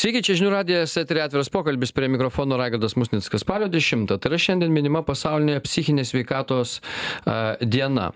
Sveiki, čia žinių radijas, eterė atviras pokalbis prie mikrofono Raigardas Musnickas. Spalio 10, tai yra šiandien minima pasaulinė psichinės veikatos uh, diena.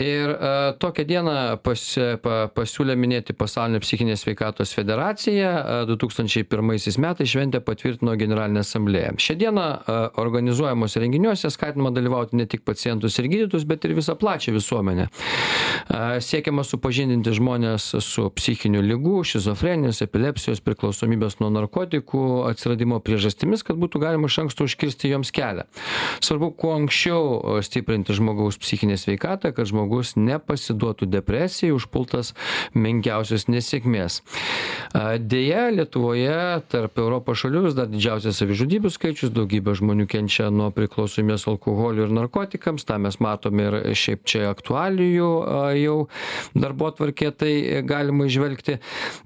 Ir uh, tokią dieną pas, pa, pasiūlė minėti pasaulinė psichinės veikatos federacija. Uh, 2001 metais šventę patvirtino Generalinė asamblėja. Šią dieną uh, organizuojamos renginiuose skatinama dalyvauti ne tik pacientus ir gydytus, bet ir visą plačią visuomenę. Uh, siekiama supažindinti žmonės su psichinių lygų, šizofrenijos, epilepsijos priklausomybės priklausomybės nuo narkotikų atsiradimo priežastimis, kad būtų galima iš anksto užkirsti joms kelią. Svarbu kuo anksčiau stiprinti žmogaus psichinę sveikatą, kad žmogus nepasiduotų depresijai užpultas menkiausios nesėkmės. Deja, Lietuvoje tarp Europos šalių vis dar didžiausias savižudybių skaičius, daugybė žmonių kenčia nuo priklausomybės alkoholiu ir narkotikams, tą mes matome ir šiaip čia aktualijų jau darbo atvarkė tai galima išvelgti.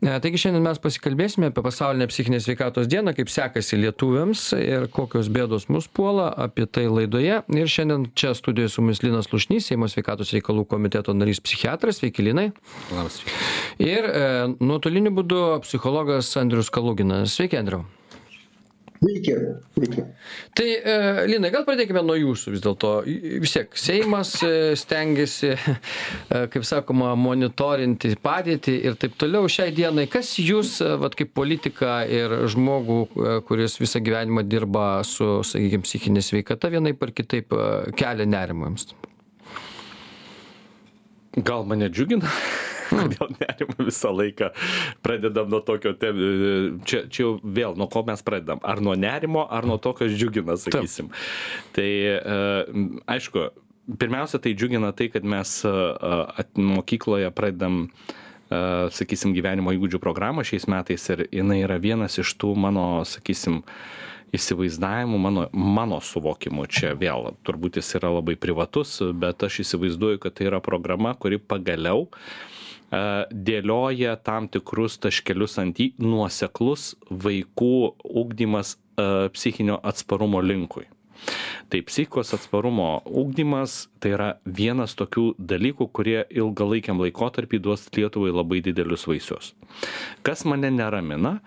Taigi šiandien mes pasikalbėsime apie pasaulinę psichinės sveikatos dieną, kaip sekasi lietuviams ir kokios bėdos mus puola, apie tai laidoje. Ir šiandien čia studijoje su mumis Linas Lušnys, Seimo sveikatos reikalų komiteto narys psichiatras, sveiki Linai. Labas. Ir e, nuotoliniu būdu psichologas Andrius Kaluginas. Sveiki, Andriu. Sveiki, sveiki. Tai, e, Linai, gal pradėkime nuo jūsų vis dėlto. Vis tiek, Seimas e, stengiasi, e, kaip sakoma, monitorinti padėtį ir taip toliau šiai dienai. Kas jūs, vat, kaip politika ir žmogų, kuris visą gyvenimą dirba su, sakykime, psichinė sveikata, vienaip ar kitaip kelia nerimams? Gal mane džiugina? kodėl nerimą visą laiką pradedam nuo tokio te, čia, čia jau vėl nuo ko mes pradedam. Ar nuo nerimo, ar nuo to, kas džiugina, sakysim. Taip. Tai e, aišku, pirmiausia, tai džiugina tai, kad mes e, mokykloje pradedam e, sakysim, gyvenimo įgūdžių programą šiais metais ir jinai yra vienas iš tų mano, sakysim, įsivaizdavimų, mano, mano suvokimu, čia vėl turbūt jis yra labai privatus, bet aš įsivaizduoju, kad tai yra programa, kuri pagaliau uh, dėlioja tam tikrus taškelius ant į nuoseklus vaikų ugdymas psichinio atsparumo linkui. Tai psichikos atsparumo ugdymas tai yra vienas tokių dalykų, kurie ilgalaikiam laikotarpį duos Lietuvai labai didelius vaisius. Kas mane neramina?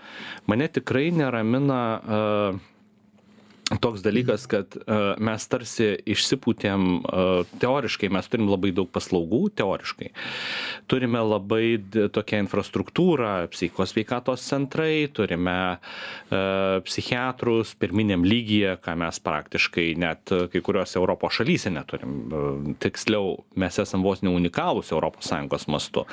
Mane tikrai neramina uh, toks dalykas, kad uh, mes tarsi išsipūtėm, uh, teoriškai mes turim labai daug paslaugų, teoriškai. Turime labai tokią infrastruktūrą, psichikos veikatos centrai, turime uh, psichiatrus pirminiam lygyje, ką mes praktiškai net kai kuriuose Europos šalyse neturim. Tiksliau, mes esame vos ne unikalūs ES mastu.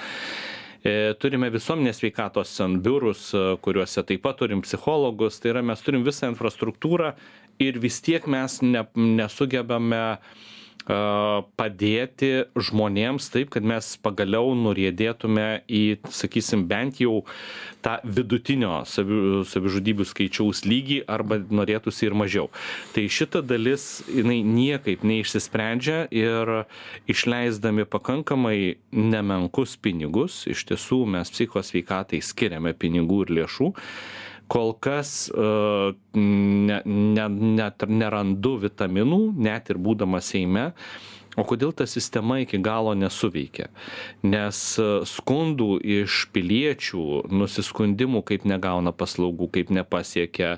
Turime visuomenės veikatos biurus, kuriuose taip pat turim psichologus, tai yra mes turim visą infrastruktūrą ir vis tiek mes ne, nesugebame padėti žmonėms taip, kad mes pagaliau nurėdėtume į, sakysim, bent jau tą vidutinio savi, savižudybių skaičiaus lygį arba norėtųsi ir mažiau. Tai šita dalis, jinai niekaip neišsisprendžia ir išleisdami pakankamai nemenkus pinigus, iš tiesų mes psichos veikatai skiriame pinigų ir lėšų, kol kas uh, ne, ne, net nerandu vitaminų, net ir būdamas Seime. O kodėl ta sistema iki galo nesuveikia? Nes e, skundų iš piliečių, nusiskundimų, kaip negauna paslaugų, kaip nepasiekia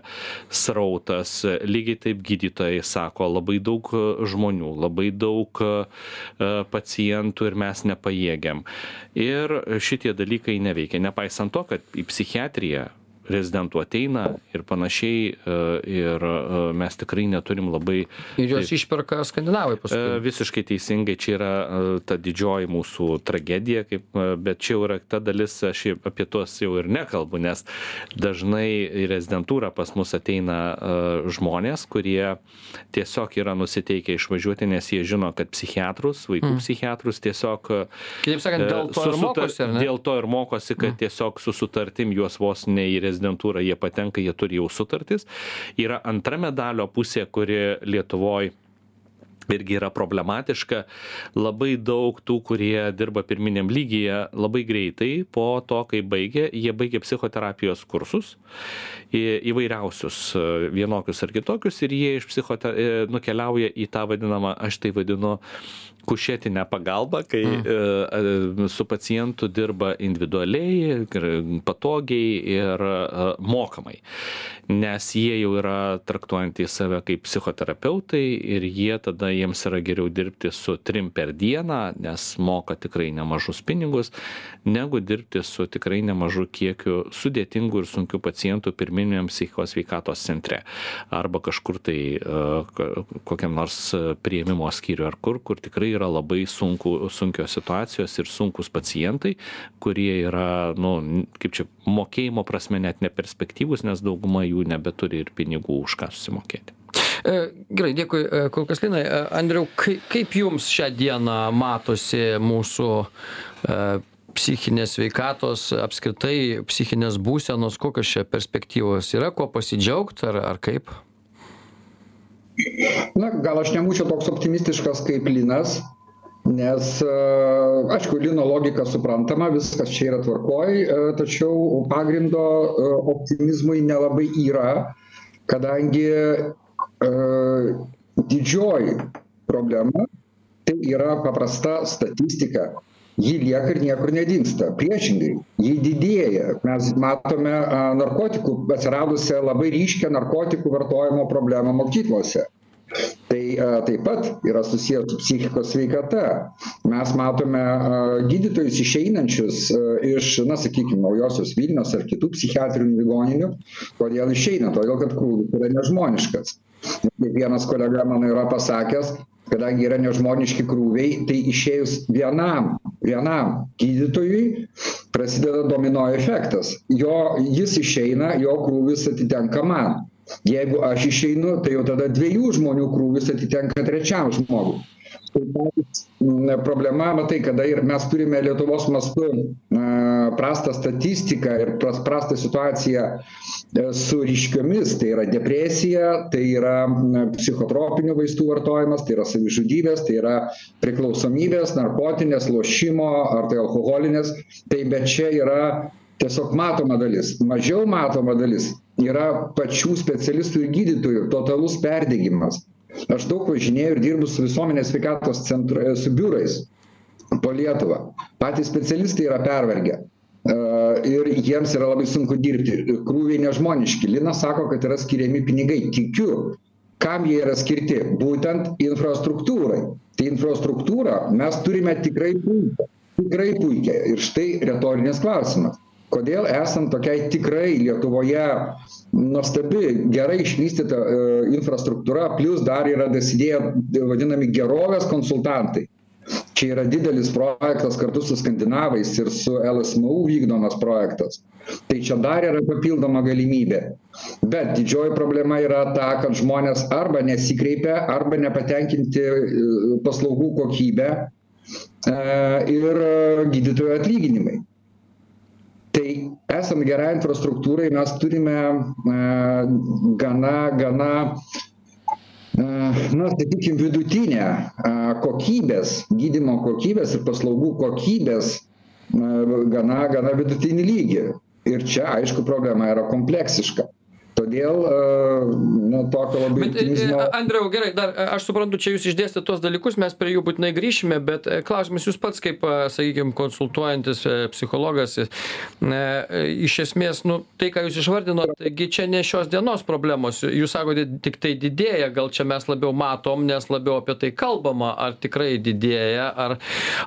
srautas, lygiai taip gydytojai sako, labai daug e, žmonių, labai daug pacientų ir mes nepajėgiam. Ir šitie dalykai neveikia. Nepaisant to, kad į psichiatriją rezidentų ateina ir panašiai e, ir e, mes tikrai neturim labai. Ir juos taip, išperka skandinavai paskui. E, visiškai teisingai, čia yra ta didžioji mūsų tragedija, kaip, bet čia jau yra ta dalis, aš apie tuos jau ir nekalbu, nes dažnai į rezidentūrą pas mus ateina žmonės, kurie tiesiog yra nusiteikę išvažiuoti, nes jie žino, kad psichiatrus, vaikų mm. psichiatrus tiesiog... Kitaip sakant, dėl to ir mokosi, dėl to ir mokosi kad mm. tiesiog su sutartim juos vos ne į rezidentūrą prezidentūrą jie patenka, jie turi jau sutartis. Yra antra medalio pusė, kuri Lietuvoje irgi yra problematiška. Labai daug tų, kurie dirba pirminiam lygyje, labai greitai po to, kai baigė, jie baigė psichoterapijos kursus įvairiausius, e, vienokius ar kitokius, ir jie iš psichoterapijos nukeliauja į tą vadinamą, aš tai vadinu, kušetinę pagalbą, kai mm. su pacientu dirba individualiai, patogiai ir mokamai. Nes jie jau yra traktuojantys save kaip psichoterapeutai ir jie tada jiems yra geriau dirbti su trim per dieną, nes moka tikrai nemažus pinigus, negu dirbti su tikrai nemažu kiekiu sudėtingų ir sunkių pacientų pirminiam psichikos veikatos centre. Arba kažkur tai kokiam nors prieimimo skyriui ar kur, kur tikrai yra labai sunku, sunkios situacijos ir sunkus pacientai, kurie yra, nu, kaip čia, mokėjimo prasme net neperspektyvus, nes dauguma jų nebeturi ir pinigų už ką susimokėti. E, gerai, dėkui, e, kol kas Linai. E, Andriau, kaip jums šią dieną matosi mūsų psichinės veikatos, apskritai psichinės būsenos, kokios čia perspektyvos yra, ko pasidžiaugti ar, ar kaip? Na, gal aš nebūčiau toks optimistiškas kaip Linas, nes, aišku, Lino logika suprantama, viskas čia yra tvarkoj, tačiau pagrindo optimizmui nelabai yra, kadangi didžioji problema tai yra paprasta statistika. Ji lieka ir niekur nedingsta. Priešingai, ji didėja. Mes matome narkotikų, atsiradusią labai ryškę narkotikų vartojimo problemą mokyklose. Tai a, taip pat yra susijęs su psichikos sveikata. Mes matome a, gydytojus išeinančius a, iš, na, sakykime, naujosios Vilnius ar kitų psichiatrinių ligoninių. Kodėl išeina? Todėl, kad krūvis yra nežmoniškas. Vienas kolega mano yra pasakęs, kadangi yra nežmoniški krūviai, tai išėjus vienam, vienam gydytojui prasideda domino efektas. Jo, jis išeina, jo krūvis atitenka man. Jeigu aš išeinu, tai jau tada dviejų žmonių krūvis atitenka trečiam žmogui. Tai problema, matai, kada ir mes turime Lietuvos mastu prastą statistiką ir prastą situaciją e, su ryškiomis, tai yra depresija, tai yra psichotropinių vaistų vartojimas, tai yra savižudybės, tai yra priklausomybės, narkotinės, lošimo ar tai alkoholinės, tai bet čia yra tiesiog matoma dalis. Mažiau matoma dalis yra pačių specialistų ir gydytojų totalus perdegimas Aš daug važinėjau ir dirbu su visuomenės sveikatos centru, e, su biurais po Lietuvą. Patys specialistai yra pervargę. E, ir jiems yra labai sunku dirbti. Krūviai nežmoniški. Linas sako, kad yra skiriami pinigai. Tikiu, kam jie yra skirti? Būtent infrastruktūrai. Tai infrastruktūrą mes turime tikrai puikiai. Tikrai puikiai. Ir štai retorinis klausimas kodėl esant tokiai tikrai Lietuvoje nuostabi, gerai išvystyta e, infrastruktūra, plus dar yra dasidėję vadinami gerovės konsultantai. Čia yra didelis projektas kartu su skandinavais ir su LSMU vykdomas projektas. Tai čia dar yra papildoma galimybė. Bet didžioji problema yra ta, kad žmonės arba nesikreipia, arba nepatenkinti e, paslaugų kokybę e, ir gydytojų atlyginimai tai esant gerai infrastruktūrai mes turime e, gana gana e, na sakykim vidutinę e, kokybės gydymo kokybės ir paslaugų kokybės gana gana vidutinį lygį. Ir čia aišku problema yra kompleksiška Todėl, nu, tokio labai bet, optimizmo. Andriau, gerai, dar aš suprantu, čia jūs išdėstėte tuos dalykus, mes prie jų būtinai grįšime, bet klausimas jūs pats kaip, sakykime, konsultuojantis psichologas, iš esmės, nu, tai, ką jūs išvardinote, taigi čia ne šios dienos problemos, jūs sakote, tik tai didėja, gal čia mes labiau matom, nes labiau apie tai kalbama, ar tikrai didėja, ar,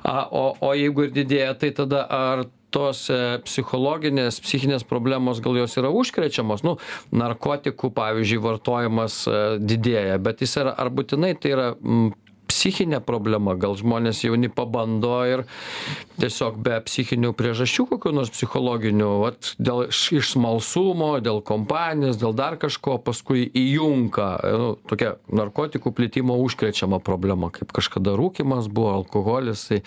a, o, o jeigu ir didėja, tai tada ar tos e, psichologinės psichinės problemos gal jos yra užkrečiamos? Nu narkotikų pavyzdžiui vartojimas e, didėja bet jis yra ar būtinai tai yra psichinė problema? Gal žmonės jauni pabando ir tiesiog be psichinių priežasčių kokių nors psichologinių vat dėl iš smalsumo dėl kompanijos dėl dar kažko paskui įjunka nu tokia narkotikų plitimo užkrečiama problema kaip kažkada rūkymas buvo alkoholis tai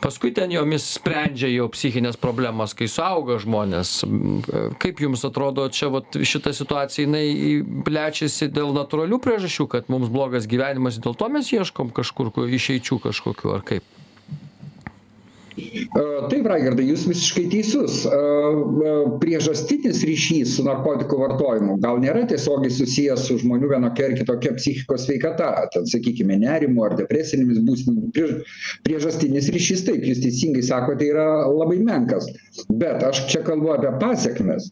paskui ten jomis sprendžia jau psichines problemas kai suauga žmonės. Kaip jums atrodo čia vat šita situacija jinai plečiasi dėl natūralių priežasčių kad mums blogas gyvenimas dėl to mes ieškom kažkur išeičių kažkokių ar kaip Taip, Raigardai, jūs visiškai teisus. Priežastinis ryšys su narkotikų vartojimu gal nėra tiesiogiai susijęs su žmonių vienokia ar kitokia psichikos sveikata, ten, sakykime, nerimu ar depresinėmis būstinėmis. Priežastinis ryšys, taip, jūs teisingai sakote, yra labai menkas. Bet aš čia kalbu apie pasiekmes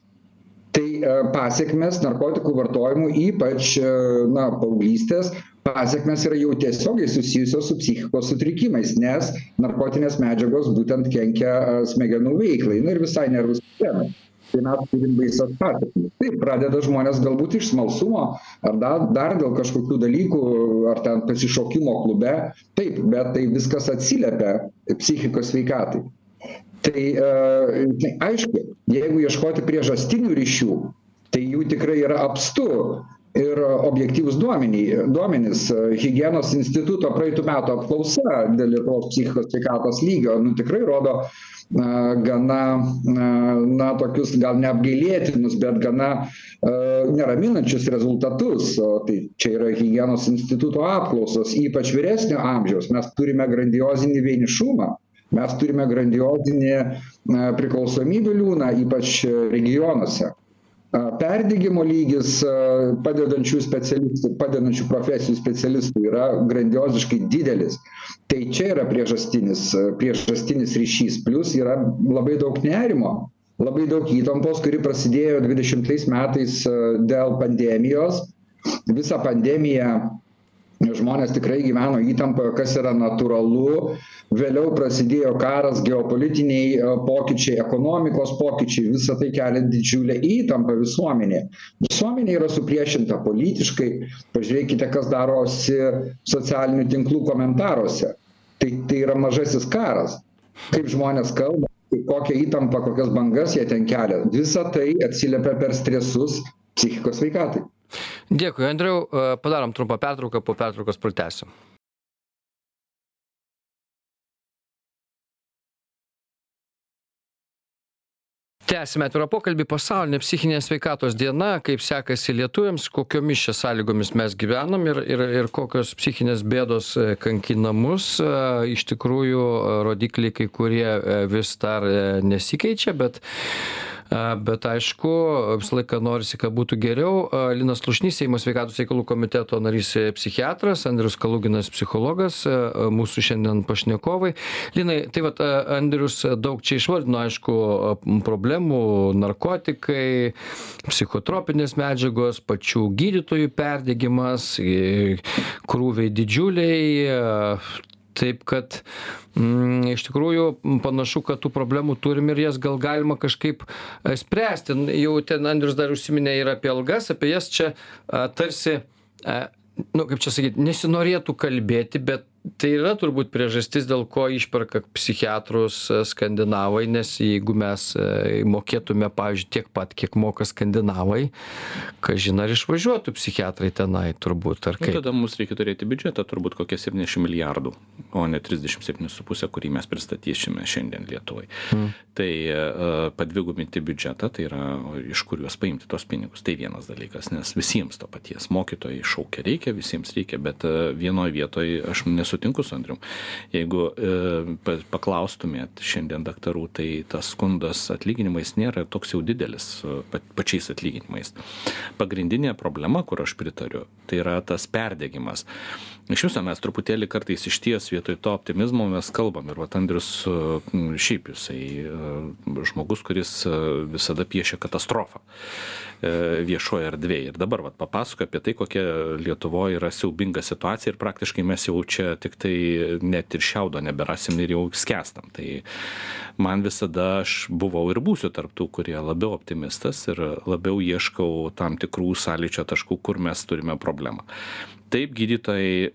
tai e, pasekmės narkotikų vartojimų ypač e, na paauglystės pasekmės yra jau tiesiogiai susijusios su psichikos sutrikimais nes narkotinės medžiagos būtent kenkia e, smegenų veiklai. Na ir visai nervų sistemai. Tai mes turim baisias pasekmes. Taip pradeda žmonės galbūt iš smalsumo ar dar dar dėl kažkokių dalykų ar ten pasišokimo klube. Taip bet tai viskas atsiliepia psichikos sveikatai tai tai aišku jeigu ieškoti priežastinių ryšių tai jų tikrai yra apstu ir objektyvūs duomeniai duomenys. Higienos instituto praeitų metų apklausa dėl lietuvos psichikos sveikatos lygio nu tikrai rodo na gana na na tokius gal neapgailėtinus bet gana neraminančius rezultatus. O tai čia yra higienos instituto apklausos ypač vyresnio amžiaus. Mes turime grandiozinį vienišumą mes turime grandiozinį priklausomybių liūną ypač regionuose. Perdegimo lygis padedančių specialistų padedančių profesijų specialistų yra grandioziškai didelis. Tai čia yra priežastinis priežastinis ryšys. Plius yra labai daug nerimo labai daug įtampos kuri prasidėjo dvidešimtais metais dėl pandemijos. Visą pandemiją žmonės tikrai gyveno įtampoje kas yra natūralu. Vėliau prasidėjo karas geopolitiniai pokyčiai ekonomikos pokyčiai visa tai kelia didžiulę įtampą visuomenėje. Visuomenė yra supriešinta politiškai. Pažiūrėkite kas darosi socialinių tinklų komentaruose. Tai tai yra mažasis karas. Kaip žmonės kalba kokią įtampą kokias bangas jie ten kelia. Visa tai atsiliepia per stresus psichikos sveikatai Dėkui, Andriau. Padarom trumpą pertrauką, po pertraukos pratęsim. tęsiame atvirą pokalbį pasaulinė psichinės sveikatos diena kaip sekasi lietuviams kokiomis čia sąlygomis mes gyvenam ir ir ir kokios psichinės bėdos kankina mus iš tikrųjų rodikliai kai kurie vis dar nesikeičia bet bet aišku visą laiką norisi kad būtų geriau. Linas slušnys seimo sveikatos reikalų komiteto narys psichiatras andrius kaluginas psichologas mūsų šiandien pašnekovai. Linai tai vat andrius daug čia išvardino aišku problemų narkotikai psichotropinės medžiagos pačių gydytojų perdegimas krūviai didžiuliai taip kad mm, iš tikrųjų panašu kad tų problemų turim ir jas gal galima kažkaip spręsti. Jau ten andrius dar užsiminė ir apie algas apie jas čia tarsi nu kaip čia sakyt nesinorėtų kalbėti bet tai yra turbūt priežastis dėl ko išperka psichiatrus skandinavai nes jeigu mes mokėtume pavyzdžiui tiek pat kiek moka skandinavai kažin ar išvažiuotų psichiatrai tenai turbūt ar kaip? tada mums reikia turėti biudžetą turbūt kokie septyniasdešim milijardų o ne trisdešim septynis su puse kurį mes pristatysime šiandien lietuvai. Mm. tai padvigubinti biudžetą tai yra iš kur juos paimti tuos pinigus. Tai vienas dalykas nes visiems to paties. Mokytojai šaukia reikia visiems reikia bet vienoj vietoj aš nesu sutinku su Andriu. Jeigu e, paklaustumėt šiandien daktarų, tai tas skundas atlyginimais nėra toks jau didelis pa, pačiais atlyginimais. Pagrindinė problema, kur aš pritariu, tai yra tas perdegimas. Iš viso mes truputėlį kartais iš ties vietoj to optimizmo mes kalbam ir vat Andrius šiaip jisai žmogus, kuris visada piešia katastrofą viešoje erdvėje. Ir dabar vat, papasako apie tai, kokia Lietuvoje yra siaubinga situacija ir praktiškai mes jau čia tik tai net ir šiaudo neberasim ir jau skęstam. Tai man visada aš buvau ir būsiu tarptų, kurie labiau optimistas ir labiau ieškau tam tikrų sąlyčio taškų, kur mes turime problemą taip gydytojai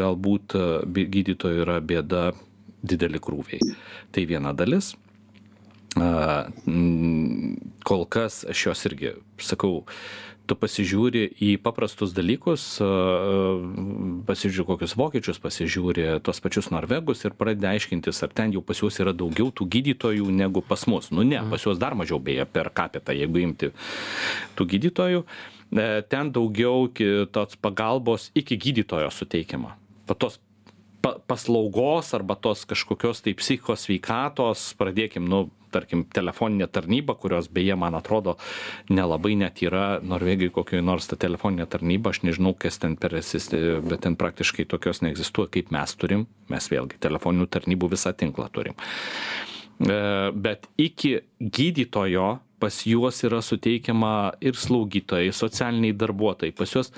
galbūt gydytojų yra bėda dideli krūviai. Tai viena dalis. kol kas aš jos irgi sakau, tu pasižiūri į paprastus dalykus, pasižiūri kokius vokiečius, pasižiūri tos pačius norvegus ir pradedi aiškintis, ar ten jau pas juos yra daugiau tų gydytojų negu pas mus. Nu ne, mhm. pas juos dar mažiau beje per kapitą, jeigu imti tų gydytojų. E, ten daugiau tos pagalbos iki gydytojo suteikiama. Patos pa, paslaugos arba tos kažkokios tai psichikos sveikatos, pradėkim, nu, tarkim telefoninė tarnyba kurios beje man atrodo nelabai net yra norvegijoj kokioj nors ta telefoninė tarnyba aš nežinau kas ten per sis bet ten praktiškai tokios neegzistuoja kaip mes turim mes vėlgi telefoninių tarnybų visą tinklą turim e, bet iki gydytojo pas juos yra suteikiama ir slaugytojai socialiniai darbuotojai pas juos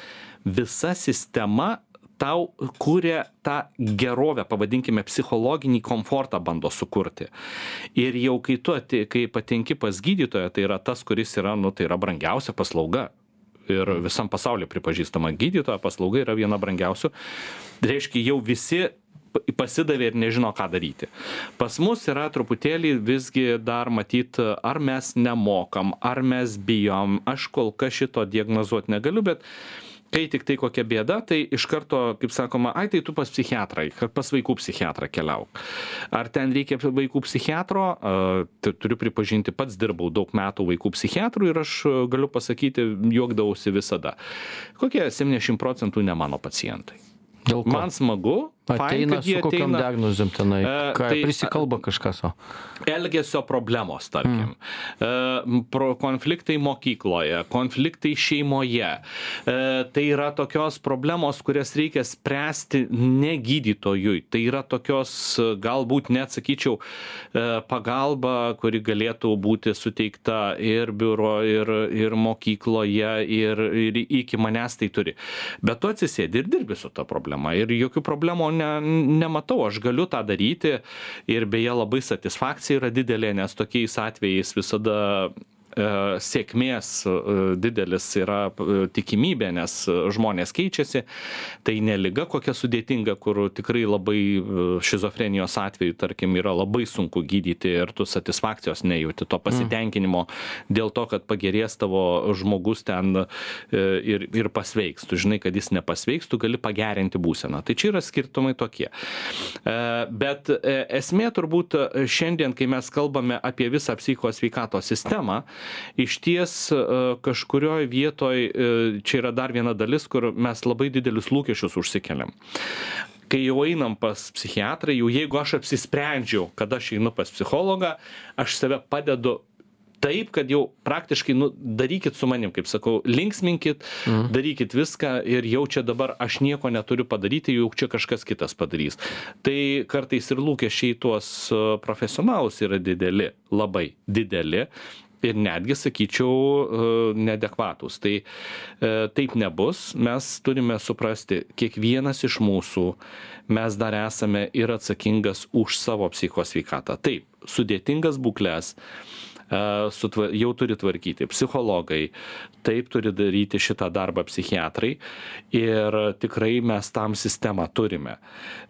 visa sistema tau kuria tą gerovę, pavadinkime, psichologinį komfortą bando sukurti. Ir jau kai tu, ati, kai patenki pas gydytoją, tai yra tas, kuris yra, nu, tai yra brangiausia paslauga. Ir visam pasaulyje pripažįstama gydytoja paslauga yra viena brangiausių. Reiškia, jau visi pasidavė ir nežino, ką daryti. Pas mus yra truputėlį visgi dar matyt, ar mes nemokam, ar mes bijom. Aš kol kas šito diagnozuoti negaliu, bet kai tiktai kokia bėda tai iš karto kaip sakoma ai tai tu pas psichiatrą pas vaikų psichiatrą keliauk ar ten reikia vaikų psichiatro tai turiu pripažinti pats dirbau daug metų vaikų psichiatru ir aš galiu pasakyti juokdavausi visada kokie septyniasdešim procentų ne mano pacientai? Man smagu. Ateina su kokiam diagnozėm tenai. E, ką, tai, prisikalba kažkas. O. Elgesio problemos, tarkim. Mm. E, konfliktai mokykloje, konfliktai šeimoje. E, tai yra tokios problemos, kurias reikia spręsti ne gydytojui. Tai yra tokios, galbūt net sakyčiau, e, pagalba, kuri galėtų būti suteikta ir biuro, ir, ir mokykloje, ir, ir iki manęs tai turi. Bet tu atsisėdi ir dirbi su ta problema ir jokių problemų ne, nematau, aš galiu tą daryti. Ir beje labai satisfakcija yra didelė, nes tokiais atvejais visada sėkmės e, didelis yra e, tikimybė, nes žmonės keičiasi. Tai ne lyga kokia sudėtinga, kur tikrai labai šizofrenijos atveju, tarkim, yra labai sunku gydyti ir tu satisfakcijos nejauti, to pasitenkinimo dėl to, kad pagerės tavo žmogus ten ir, ir pasveiks. Tu žinai, kad jis nepasveiks, tu gali pagerinti būseną. Tai čia yra skirtumai tokie. Bet esmė turbūt šiandien, kai mes kalbame apie visą psichikos sveikatos sistemą, išties e, kažkurioj vietoj, e, čia yra dar viena dalis, kur mes labai didelius lūkesčius užsikeliam kai jau einam pas psichiatrą, jau jeigu aš apsisprendžiau, kad aš einu pas psichologą, aš save padedu taip, kad jau praktiškai, nu, darykit su manim, kaip sakau, linksminkit, mhm. darykit viską ir jau čia dabar aš nieko neturiu padaryti, jau čia kažkas kitas padarys. Tai kartais ir lūkesčiai tuos e, profesionalus yra dideli, labai dideli ir netgi, sakyčiau, e, nedekvatus. Tai e, taip nebus, mes turime suprasti, kiekvienas iš mūsų mes dar esame ir atsakingas už savo psichos sveikatą. Taip, sudėtingas būklės e, jau turi tvarkyti psichologai, taip turi daryti šitą darbą psichiatrai ir tikrai mes tam sistemą turime.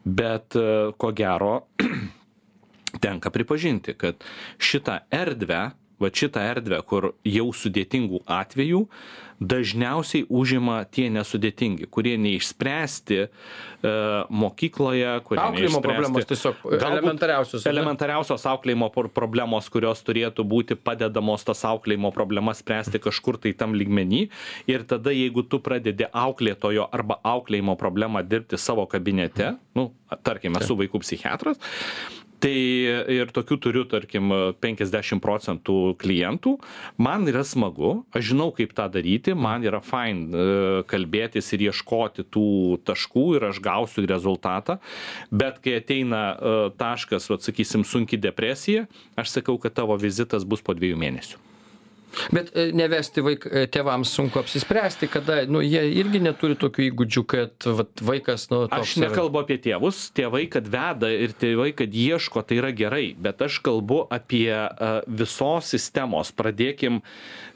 Bet ko gero, tenka pripažinti, kad šitą erdvę vat šitą erdvę, kur jau sudėtingų atvejų dažniausiai užima tie nesudėtingi, kurie neišspręsti e, mokykloje, kurie auklėjimo problemos tiesiog elementariausios. Elementariausios auklėjimo problemos, kurios turėtų būti padedamos tas auklėjimo problemas spręsti kažkur tai tam lygmenį. Ir tada, jeigu tu pradedi auklėtojo arba auklėjimo problemą dirbti savo kabinete, nu, tarkim, esu vaikų psichiatras, tai ir tokių turiu tarkim penkiasdešim procentų klientų. Man yra smagu aš žinau kaip tą daryti man yra fain e, kalbėtis ir ieškoti tų taškų ir aš gausiu rezultatą. Bet kai ateina e, taškas vat sakysim sunki depresija aš sakau kad tavo vizitas bus po dviejų mėnesių Bet e, nevesti vaik, e, tėvams sunku apsispręsti, kada, nu, jie irgi neturi tokių įgūdžių, kad vat, vaikas, nu, aš nekalbu apie tėvus, tėvai, kad veda ir tėvai, kad ieško, tai yra gerai, bet aš kalbu apie uh, visos sistemos. Pradėkim,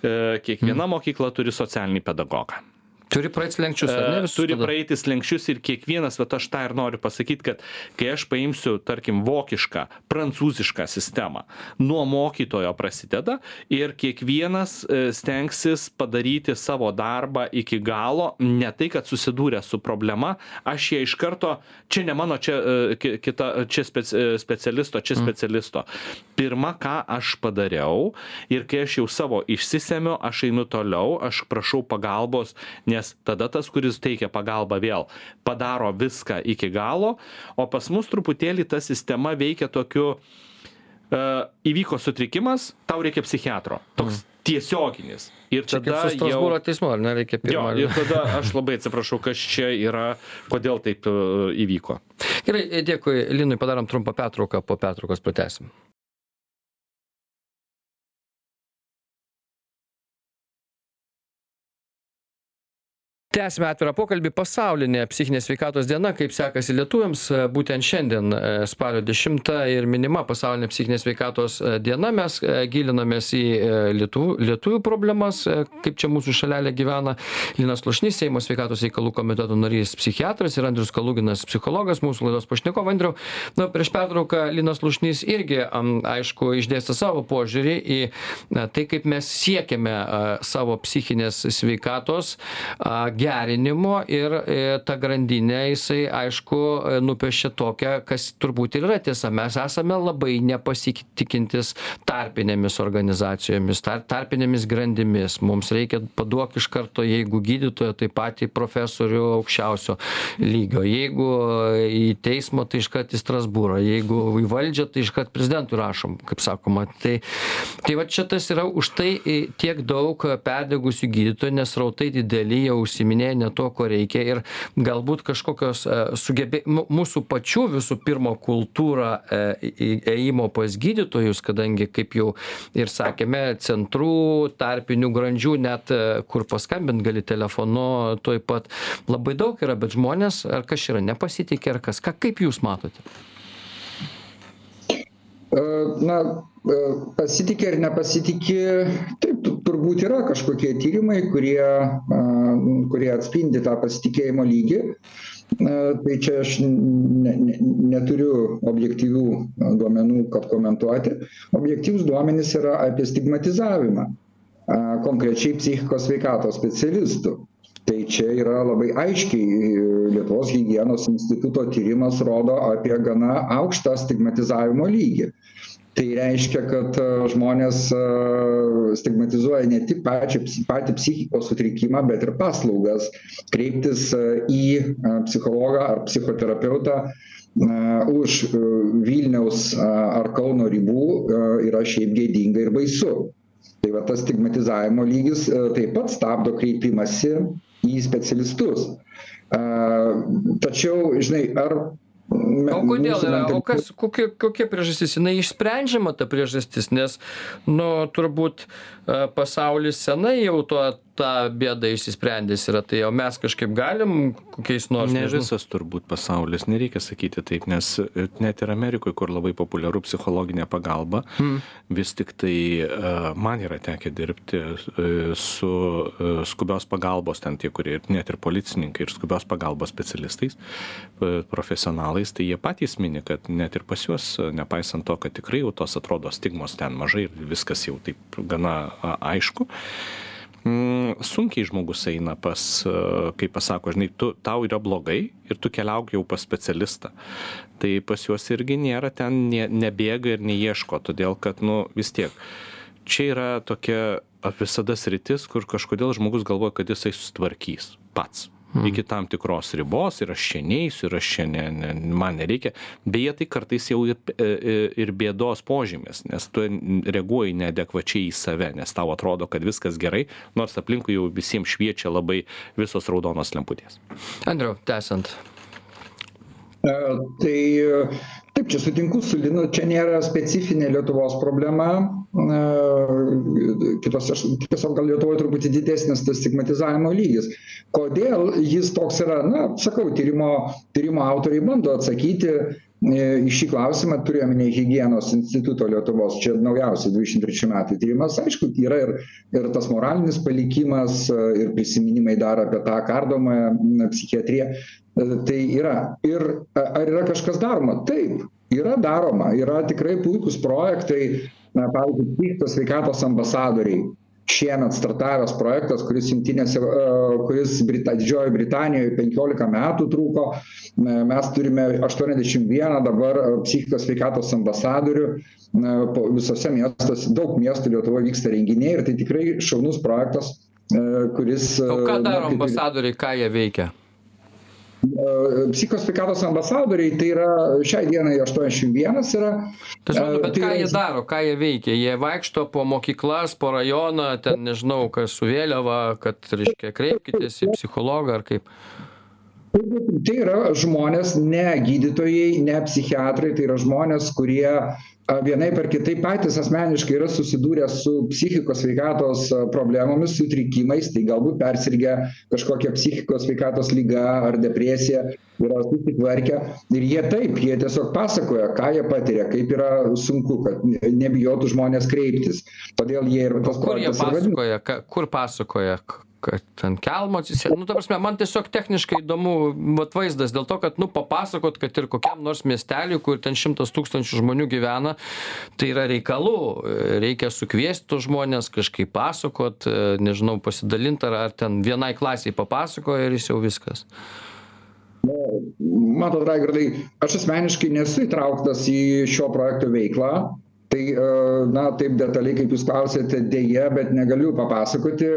kiekviena hmm. mokykla turi socialinį pedagogą Turi praeiti slenkščius, ne? E, turi praeiti slenkščius ir kiekvienas, bet aš tą ir noriu pasakyti, kad kai aš paimsiu, tarkim, vokišką, prancūzišką sistemą, nuo mokytojo prasideda ir kiekvienas e, stengsis padaryti savo darbą iki galo, ne tai, kad susidūrė su problema, aš ją iš karto, čia ne mano, čia, e, kita, čia specialisto, čia mm. specialisto. Pirma, ką aš padariau ir kai aš jau savo išsisemiu, aš einu toliau, aš prašau pagalbos, ne nes tada tas, kuris teikia pagalbą vėl, padaro viską iki galo, o pas mus truputėlį ta sistema veikia tokiu, uh, įvyko sutrikimas, tau reikia psichiatro. Toks mm. tiesioginis. Ir čia tada jau... teismo, ar nereikia pirmo? Jo, ir tada aš labai atsiprašau, kas čia yra, kodėl taip uh, įvyko. Gerai, dėkui, Linui, padarom trumpą pertrauką, po pertraukos pratesim. Tęsiame atvirą pokalbį. Pasaulinė psichinės sveikatos diena kaip sekasi lietuviams būtent šiandien e, spalio dešimtą ir minima pasaulinė psichinės sveikatos e, diena. Mes e, gilinamės į lietuvių lietuvių problemas kaip čia mūsų šalelė gyvena. Linas slušnys seimo sveikatos reikalų komiteto narys psichiatras ir andrius kaluginas psichologas mūsų laidos pašnekovai andriau. Na prieš pertrauką linas slušnys irgi aišku išdėstė savo požiūrį į tai kaip mes siekiame savo psichinės sveikatos gerinimo ir e, tą grandinę jisai aišku e, nupiešia tokią kas turbūt ir yra tiesa. Mes esame labai nepasitikintis tarpinėmis organizacijomis tar tarpinėmis grandimis. Mums reikia paduok iš karto jeigu gydytoją tai patį profesorių aukščiausio lygio. Jeigu į teismą tai iškart į strasbūrą. Jeigu į valdžią tai iškart prezidentui rašom kaip sakoma. Tai tai va čia tas yra už tai tiek daug perdegusių gydytojų nes srautai dideli jie užsiiminėja užsiiminėja ne tuo ko reikia ir galbūt kažkokios e, sugebė mūsų pačių visų pirma kultūra e, ėjimo pas gydytojus kadangi kaip jau ir sakėme centrų tarpinių grandžių net e, kur paskambint gali telefonu tuoj pat. Labai daug yra bet žmonės ar kas yra nepasitiki ar kas. Ką kaip jūs matote na pasitiki ar nepasitiki taip turbūt yra kažkokie tyrimai kurie kurie atspindi tą pasitikėjimo lygį. Tai čia aš ne ne neturiu objektyvių duomenų kad komentuoti. Objektyvūs duomenys yra apie stigmatizavimą konkrečiai psichikos sveikatos specialistų. Tai čia yra labai aiškiai lietuvos higienos instituto tyrimas rodo apie gana aukštą stigmatizavimo lygį tai reiškia kad e, žmonės e, stigmatizuoja ne tik pačią patį psichikos sutrikimą bet ir paslaugas. Kreiptis e, į psichologą ar psichoterapeutą už vilniaus ar kauno ribų yra šiaip gėdinga ir baisu. Tai va tas stigmatizavimo lygis taip pat stabdo kreipimąsi į specialistus. Tačiau žinai ar o kodėl yra? O kas kokia kokia priežastis jinai išsprendžiama ta priežastis nes nu turbūt e, pasaulis senai jau tuo tą bėdą išsisprendęs yra tai o mes kažkaip galim kokiais nors ne visas turbūt pasaulis nereikia sakyti taip nes e, net ir amerikoj kur labai populiaru psichologinė pagalba hmm. vis tiktai e, man yra tekę dirbti su skubios pagalbos ten tie kurie net ir policininkai ir skubios pagalbos specialistais profesionalais tai jie patys mini kad net ir pas juos nepaisant to kad tikrai jau tos atrodo stigmos ten mažai ir viskas jau taip gana aišku mm, sunkiai žmogus eina pas, kaip pasako, žinai, tu, tau yra blogai ir tu keliauk jau pas specialistą. Tai pas juos irgi nėra ten, ne, nebėga ir neieško, todėl kad, nu, vis tiek, čia yra tokia visada sritis, kur kažkodėl žmogus galvoja, kad jisai sustvarkys pats hmm. iki tam tikros ribos ir aš čia neisiu ir aš čia ne, ne, man nereikia. Beje, tai kartais jau ir, e, e, ir bėdos požymis, nes tu reaguoji neadekvačiai į save, nes tau atrodo, kad viskas gerai, nors aplinkui jau visiems šviečia labai visos raudonos lemputės. Andriu, tęsant. E, tai taip čia sutinku su linu čia nėra specifinė lietuvos problema. Kitose tiesiog gal lietuvoj truputį didesnis tas stigmatizavimo lygis. Kodėl jis toks yra? Na sakau tyrimo tyrimo autoriai bando atsakyti į šį klausimą turiuomenė higienos instituto lietuvos čia naujausia dvidešim trečių metų tyrimas. Aišku yra ir ir tas moralinis palikimas ir prisiminimai dar apie tą kardomąją psichiatriją. Tai yra. Ir ar yra kažkas daroma? Taip yra daroma. Yra tikrai puikūs projektai. Na pavyzdžiui psichikos sveikatos ambasadoriai šiemet startavęs projektas kuris jungtinėse kuris brita didžiojoj britanijoj penkiolika metų truko. Mes turime aštuoniasdešim vieną dabar psichikos sveikatos ambasadorių na po visuose miestuose daug miestų lietuvoj vyksta renginiai ir tai tikrai šaunus projektas kuris o ką daro ambasadoriai ką jie veikia psichikos sveikatos ambasadoriai tai yra šiai dienai aštuoniasdešim vienas yra. Tai suprantu bet ką jie daro ką jie veikia? Jie vaikšto po mokyklas po rajoną ten nežinau kas su vėliava kad reiškia kreipkitės į psichologą ar kaip tai yra žmonės ne gydytojai ne psichiatrai tai yra žmonės kurie vienaip ar kitaip patys asmeniškai yra susidūrę su psichikos sveikatos problemomis sutrikimais tai galbūt persirgę kažkokia psichikos sveikatos liga ar depresija yra susitvarkę. Ir jie taip jie tiesiog pasakoja ką jie patiria kaip yra sunku kad nebijotų žmonės kreiptis. Todėl jie ir jie projektas ir vadin pasakoja ką kur pasakoja kad ant kelmo atsisė nu ta prasme man tiesiog techniškai įdomu vat vaizdas dėl to kad nu papasakot kad ir kokiam nors miestely kur ten šimtas tūkstančių žmonių gyvena tai yra reikalų reikia sukviest tuos žmones kažkaip pasakot nežinau pasidalint ar ar ten vienai klasei papasakojo ir jis jau viskas. Matot raigardai aš asmeniškai nesu įtrauktas į šio projekto veiklą tai na taip detaliai kaip jūs klausiate deja bet negaliu papasakoti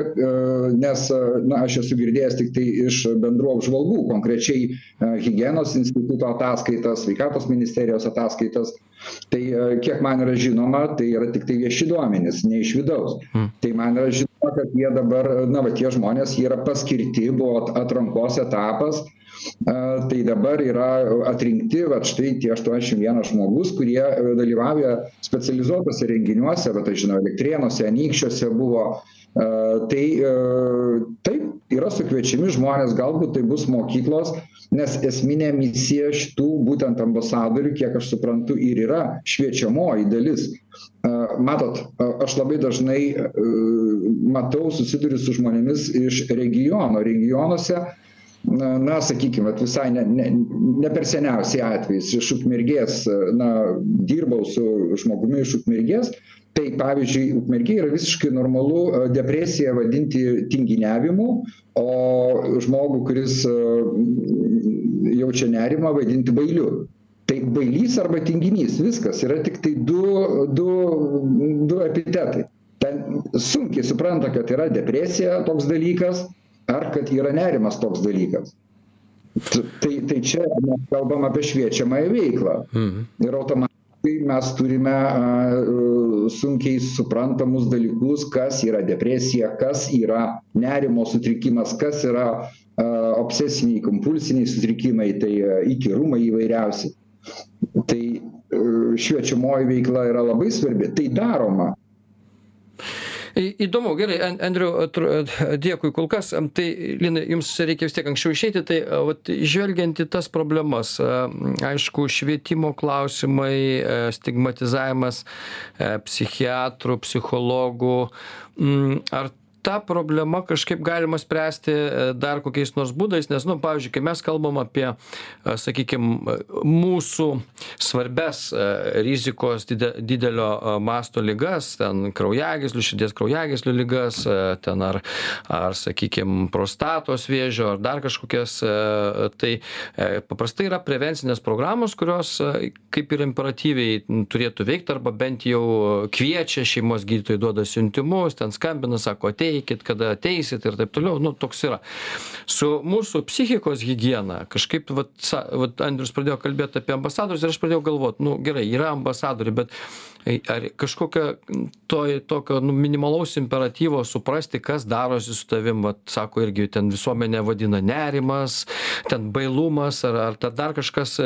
nes na aš esu girdėjęs tiktai iš bendrų apžvalgų konkrečiai higienos instituto ataskaitas sveikatos ministerijos ataskaitas. Tai kiek man yra žinoma tai yra tiktai vieši duomenys ne iš vidaus. Tai man yra žinoma kad jie dabar na va tie žmonės jie yra paskirti buvo atrankos etapas tai dabar yra atrinkti vat štai tie aštuoniasdešim vienas žmogus kurie dalyvauja specializuotuose renginiuose vat aš žinau elektrėnuose anykščiuose buvo. Tai taip yra sukviečiami žmonės galbūt tai bus mokyklos nes esminė misija šitų būtent ambasadorių kiek aš suprantu ir yra šviečiamoji dalis. Matot aš labai dažnai matau susiduriu su žmonėmis iš regiono. Regionuose na na sakykim vat visai ne ne ne per seniausiai atvejis iš ukmergės na dirbau su žmogumi iš ukmergės. Tai pavyzdžiui ukmergėj yra visiškai normalu depresiją vadinti tinginiavimu o žmogų kuris jaučia nerimą vadinti bailiu. Tai bailys arba tinginys viskas. Yra tiktai du du du epitetai. Ten sunkiai supranta kad yra depresija toks dalykas ar kad yra nerimas toks dalykas. Tai tai čia mes kalbam apie šviečiamąją veiklą. Ir automatiškai mes turime sunkiai suprantamus dalykus kas yra depresija kas yra nerimo sutrikimas kas yra obsesiniai kompulsiniai sutrikimai tai įkyrumai įvairiausi. Tai šviečiamoji veikla yra labai svarbi. Tai daroma įdomu gerai andriau dėkui kol kas. Tai linai jums reikia vis tiek anksčiau išeiti tai vat žvelgiant į tas problemas aišku švietimo klausimai stigmatizavimas psichiatrų psichologų ar ta problema kažkaip galima spręsti dar kokiais nors būdais nes nu pavyzdžiui kai mes kalbam apie sakykim mūsų svarbias rizikos dide didelio masto ligas ten kraujagyslių širdies kraujagyslių ligas ten ar ar sakykim prostatos vėžio ar dar kažkokias tai paprastai yra prevencinės programos kurios kaip ir imperatyviai turėtų veikt arba bent jau kviečia šeimos gydytojai duoda siuntimus ten skambina sako ateik ateikit kada ateisit ir taip toliau. Nu toks yra. Su mūsų psichikos higiena kažkaip vat vat andrius pradėjo kalbėt apie ambasadorius ir aš pradėjau galvot nu gerai yra ambasadoriai bet ar kažkokio to tokio nu minimalaus imperatyvo suprasti kas darosi su tavim vat sako irgi ten visuomenė vadina nerimas ten bailumas ar ar dar kažkas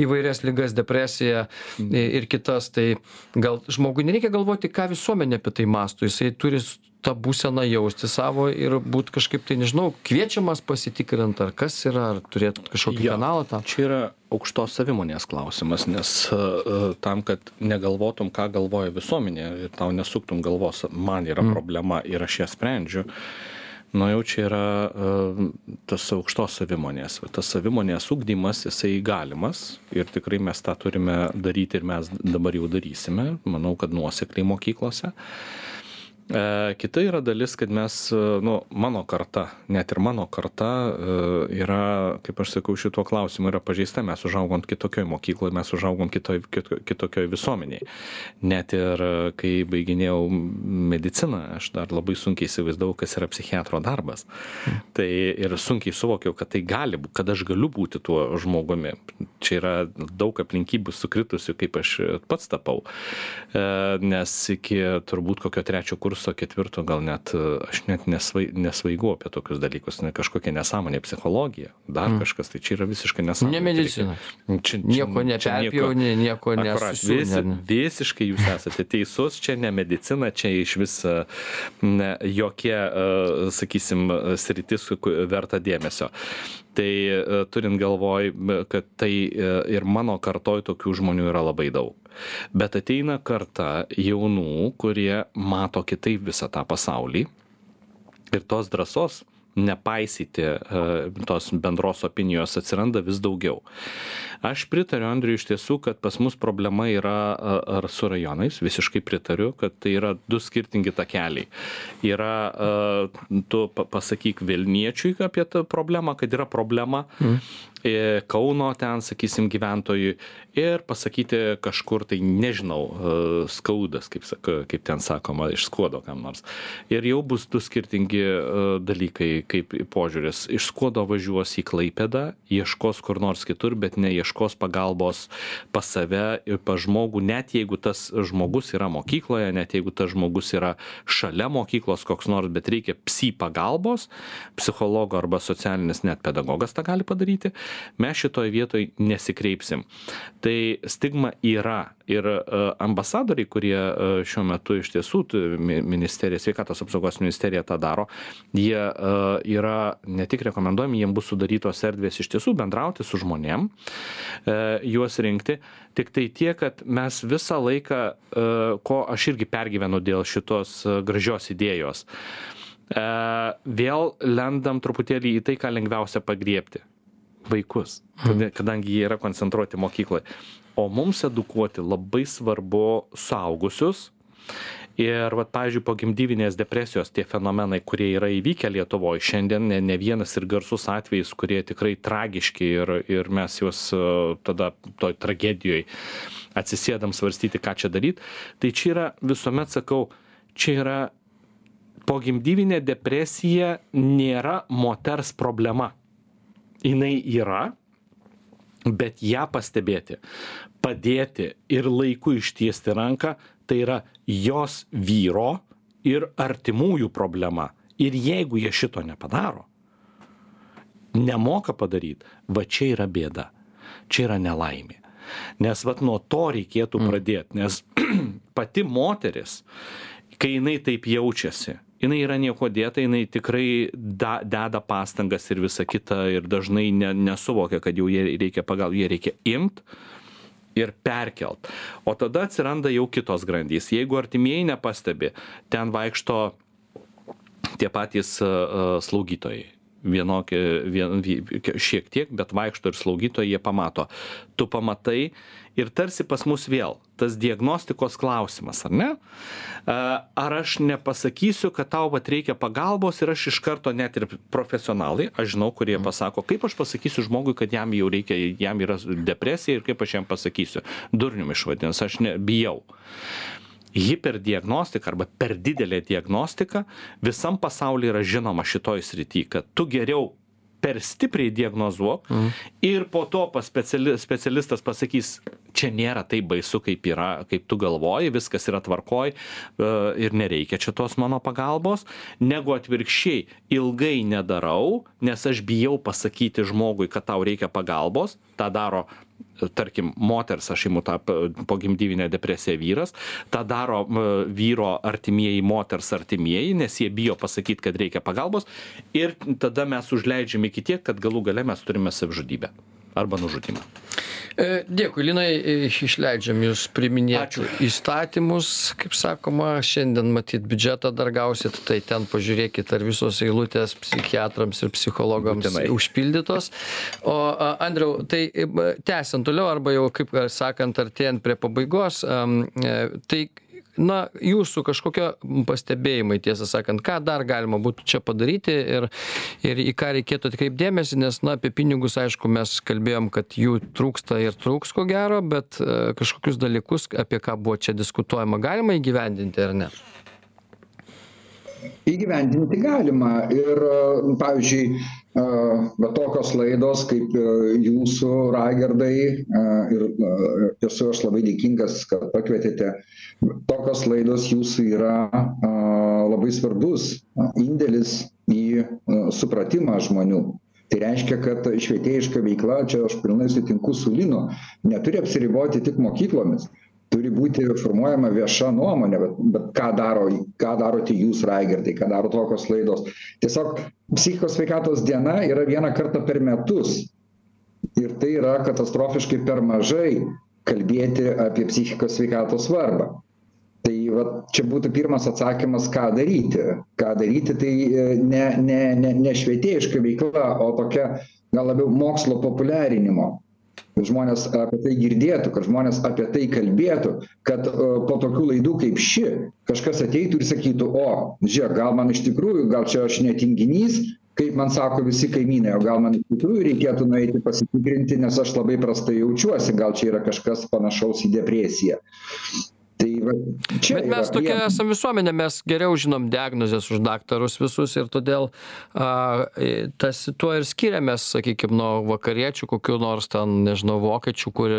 įvairias ligas depresiją ir kitas tai gal žmogui nereikia galvoti ką visuomenė apie tai mąsto. Jisai turi tą būseną jausti savo ir būt kažkaip tai nežinau kviečiamas pasitikrint ar kas yra ar turėt kažkokį kanalą tam čia yra aukštos savimonės klausimas, nes uh, tam, kad negalvotum, ką galvoja visuomenė ir tau nesuktum galvos, man yra mm. problema ir aš ją sprendžiu, nu jau čia yra uh, tas aukštos savimonės. Tas savimonės ugdymas, jisai galimas ir tikrai mes tą turime daryti ir mes dabar jau darysime, manau, kad nuosekliai mokyklose. E, kita yra dalis, kad mes, e, nu, mano karta, net ir mano karta e, yra, kaip aš sakau, šituo klausimu yra pažeista, mes užaugom kitokioj mokykloje, mes užaugom kitoj, kitokioj visuomeniai. Net ir kai baiginėjau mediciną, aš dar labai sunkiai įsivaizdavau, kas yra psichiatro darbas. Tai ir sunkiai suvokiau, kad tai gali, kad aš galiu būti tuo žmogumi. Čia yra daug aplinkybių sukritusių, kaip aš pats tapau. Nes iki turbūt kokio trečio kurso kurso ketvirto gal net aš net nesvai nesvaigau apie tokius dalykus ne kažkokia nesąmonė psichologija dar mm. kažkas tai čia yra visiškai nesąmonė. Ne medicina. čia, nieko neperpjauni nieko nesusiūni visi, visiškai jūs esate teisus čia ne medicina čia iš vis ne, jokia sakysim sritis verta dėmesio tai turint galvoj kad tai ir mano kartoj tokių žmonių yra labai daug. Bet ateina karta jaunų, kurie mato kitaip visą tą pasaulį. Ir tos drąsos nepaisyti e, tos bendros opinijos atsiranda vis daugiau. Aš pritariu Andriui iš tiesų, kad pas mus problema yra ar su rajonais, visiškai pritariu, kad tai yra du skirtingi takeliai. Yra, tu pasakyk Vilniečiui apie tą problemą, kad yra problema, mm. Kauno ten, sakysim, gyventojui ir pasakyti kažkur tai, nežinau, skaudas, kaip, kaip ten sakoma, iš skuodo kam nors. Ir jau bus du skirtingi dalykai, kaip požiūris. Iš skuodo važiuos į Klaipėdą, ieškos kur nors kitur, bet neieškos pagalbos pas save ir pas žmogų, net jeigu tas žmogus yra mokykloje, net jeigu tas žmogus yra šalia mokyklos koks nors, bet reikia psi pagalbos, psichologo arba socialinis net pedagogas tą gali padaryti, mes šitoje vietoje nesikreipsim. Tai stigma yra ir e, ambasadoriai, kurie e, šiuo metu iš tiesų ministerija, sveikatos apsaugos ministerija tą daro, jie e, yra ne tik rekomenduojami, jiems bus sudarytos erdvės iš tiesų bendrauti su žmonėm, juos rinkti. Tik tai tiek, kad mes visą laiką, ko aš irgi pergyvenu dėl šitos gražios idėjos, vėl lendam truputėlį į tai, ką lengviausia pagriepti vaikus, kadangi jie yra koncentruoti mokykloje o mums edukuoti labai svarbu suaugusius. Ir, vat, pavyzdžiui, po gimdyvinės depresijos tie fenomenai, kurie yra įvykę Lietuvoje šiandien, ne, ne vienas ir garsus atvejis, kurie tikrai tragiški ir, ir mes juos e, tada toj tragedijoje atsisėdam svarstyti, ką čia daryti, tai čia yra, visuomet sakau, čia yra pogimdyvinė depresija nėra moters problema. Jis yra, bet ją pastebėti, padėti ir laiku ištiesti ranką, tai yra jos vyro ir artimųjų problema. Ir jeigu jie šito nepadaro, nemoka padaryti, va čia yra bėda, čia yra nelaimė. Nes vat nuo to reikėtų mm. pradėti, nes pati moteris, kai jinai taip jaučiasi, jinai yra niekuo dėta, jinai tikrai da, deda pastangas ir visa kita ir dažnai ne, nesuvokia, kad jau jie reikia pagal, jie reikia imt ir perkelt. O tada atsiranda jau kitos grandys. Jeigu artimieji nepastebi, ten vaikšto tie patys uh, slaugytojai vienokie, vien, šiek tiek, bet vaikšto ir slaugytojai, jie pamato. Tu pamatai ir tarsi pas mus vėl tas diagnostikos klausimas, ar ne? Ar aš nepasakysiu, kad tau pat reikia pagalbos ir aš iš karto net ir profesionalai, aš žinau, kurie mhm. pasako, kaip aš pasakysiu žmogui, kad jam jau reikia, jam yra depresija ir kaip aš jam pasakysiu. Durnium išvadins, aš ne, bijau hiperdiagnostika arba per didelė diagnostika visam pasauly yra žinoma šitoj srity, kad tu geriau per stipriai diagnozuok mm. ir po to pas speciali, specialistas pasakys, čia nėra taip baisu, kaip yra, kaip tu galvoji, viskas yra tvarkoj e, ir nereikia čia tos mano pagalbos, negu atvirkščiai ilgai nedarau, nes aš bijau pasakyti žmogui, kad tau reikia pagalbos, tą daro tarkim moters aš imu tą pogimdyvinę depresiją vyras tą daro vyro artimieji moters artimieji nes jie bijo pasakyt kad reikia pagalbos ir tada mes užleidžiam iki tiek kad galų gale mes turime savižudybę arba nužudymą. E, dėkui, Linai, e, išleidžiam jūs priminėti įstatymus, kaip sakoma, šiandien matyt biudžetą dar gausit, tai ten pažiūrėkit, ar visos eilutės psichiatrams ir psichologams Būtinai. užpildytos. O Andriau, tai e, tęsiant toliau, arba jau, kaip sakant, artėjant prie pabaigos, tai na jūsų kažkokie pastebėjimai tiesą sakant ką dar galima būtų čia padaryti ir ir į ką reikėtų atkreipt dėmesį nes na apie pinigus aišku mes kalbėjom kad jų trūksta ir trūks ko gero bet e, kažkokius dalykus apie ką buvo čia diskutuojama galima įgyvendinti ar ne įgyvendinti galima. Ir pavyzdžiui va tokios laidos kaip e, jūsų raigardai ir esu aš labai dėkingas kad pakvietėte. Tokios laidos jūsų yra labai svarbus indėlis į supratimą žmonių. Tai reiškia kad švietėjiška veikla čia aš pilnai sutinku su linu neturi apsiriboti tik mokyklomis turi būti formuojama vieša nuomonė bet bet ką daro ką darote jūs raigardai ką daro tokios laidos. Tiesiog psichikos sveikatos diena yra vieną kartą per metus. Ir tai yra katastrofiškai per mažai kalbėti apie psichikos sveikatos svarbą. Tai vat čia būtų pirmas atsakymas ką daryti. Ką daryti tai e, ne ne ne ne švietėjiška veikla o tokia gal labiau mokslo populiarinimo kad žmonės apie tai girdėtų kad žmonės apie tai kalbėtų kad e, po tokių laidų kaip ši kažkas ateitų ir sakytų o žiūrėk gal man iš tikrųjų gal čia aš ne tinginys kaip man sako visi kaimynai o gal man iš tikrųjų reikėtų nueiti pasitikrinti nes aš labai prastai jaučiuosi gal čia yra kažkas panašaus į depresiją. Tai va čia bet mes tokia esam visuomenė mes geriau žinom diagnozes už daktarus visus ir todėl a tas tuo ir skiriamės sakykim nuo vakariečių kokių nors ten nežinau vokiečių kur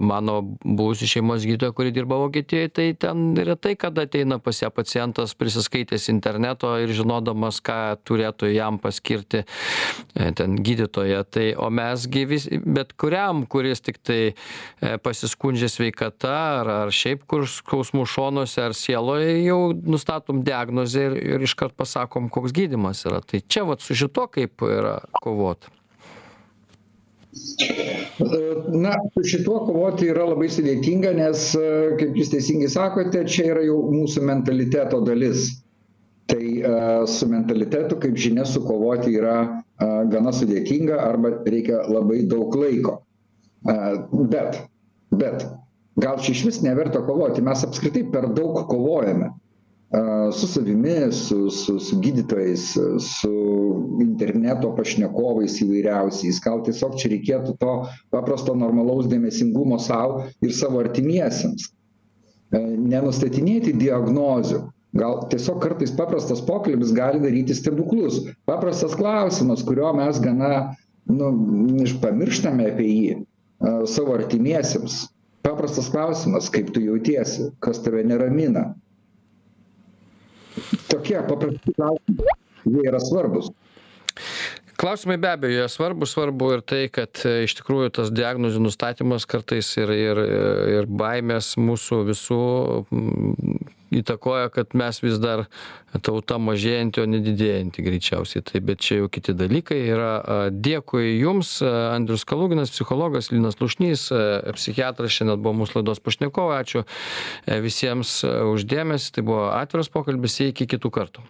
mano buvusi šeimos gydytoja kuri dirba vokietijoj tai ten retai kada ateina pas ją pacientas prisiskaitęs interneto ir žinodamas ką turėtų jam paskirti e, ten gydytoja. Tai o mes gi vis bet kuriam kuris tiktai e, pasiskundžia sveikata ar ar šiaip kur skausmų šonuose ar sieloj jau nustatom diagnozę ir ir iškart pasakom koks gydymas yra tai čia vat su šituo kaip yra kovot Na, su šituo kovoti yra labai sudėtinga, nes, kaip jūs teisingai sakote, čia yra jau mūsų mentaliteto dalis. Tai uh, su mentalitetu, kaip žinia, sukovoti yra uh, gana sudėtinga arba reikia labai daug laiko. Bet, bet gal čia išvis neverta kovoti mes apskritai per daug kovojame su savimi su su su gydytojais su interneto pašnekovais įvairiausiais. Gal tiesiog čia reikėtų to paprasto normalaus dėmesingumo sau ir savo artimiesiems. Nenustatinėti diagnozių. Gal tiesiog kartais paprastas pokalbis gali daryti stebuklus. Paprastas klausimas kurio mes gana nu pamirštame apie jį savo artimiesiems paprastas klausimas kaip tu jautiesi kas tave neramina. Tokie paprasti klausimai jie yra svarbūs klausimai be abejo jie svarbūs svarbu ir tai kad e, iš tikrųjų tas diagnozių nustatymas kartais ir ir ir baimės mūsų visų įtakoja kad mes vis dar tauta mažėjanti o ne didėjanti greičiausiai. Taip bet čia jau kiti dalykai yra. Dėkui jums andrius kaluginas psichologas linas slušnys psichiatras šiandien buvo mūsų laidos pašnekovai. Ačiū e, visiems už dėmesį tai buvo atviras pokalbis iki kitų kartų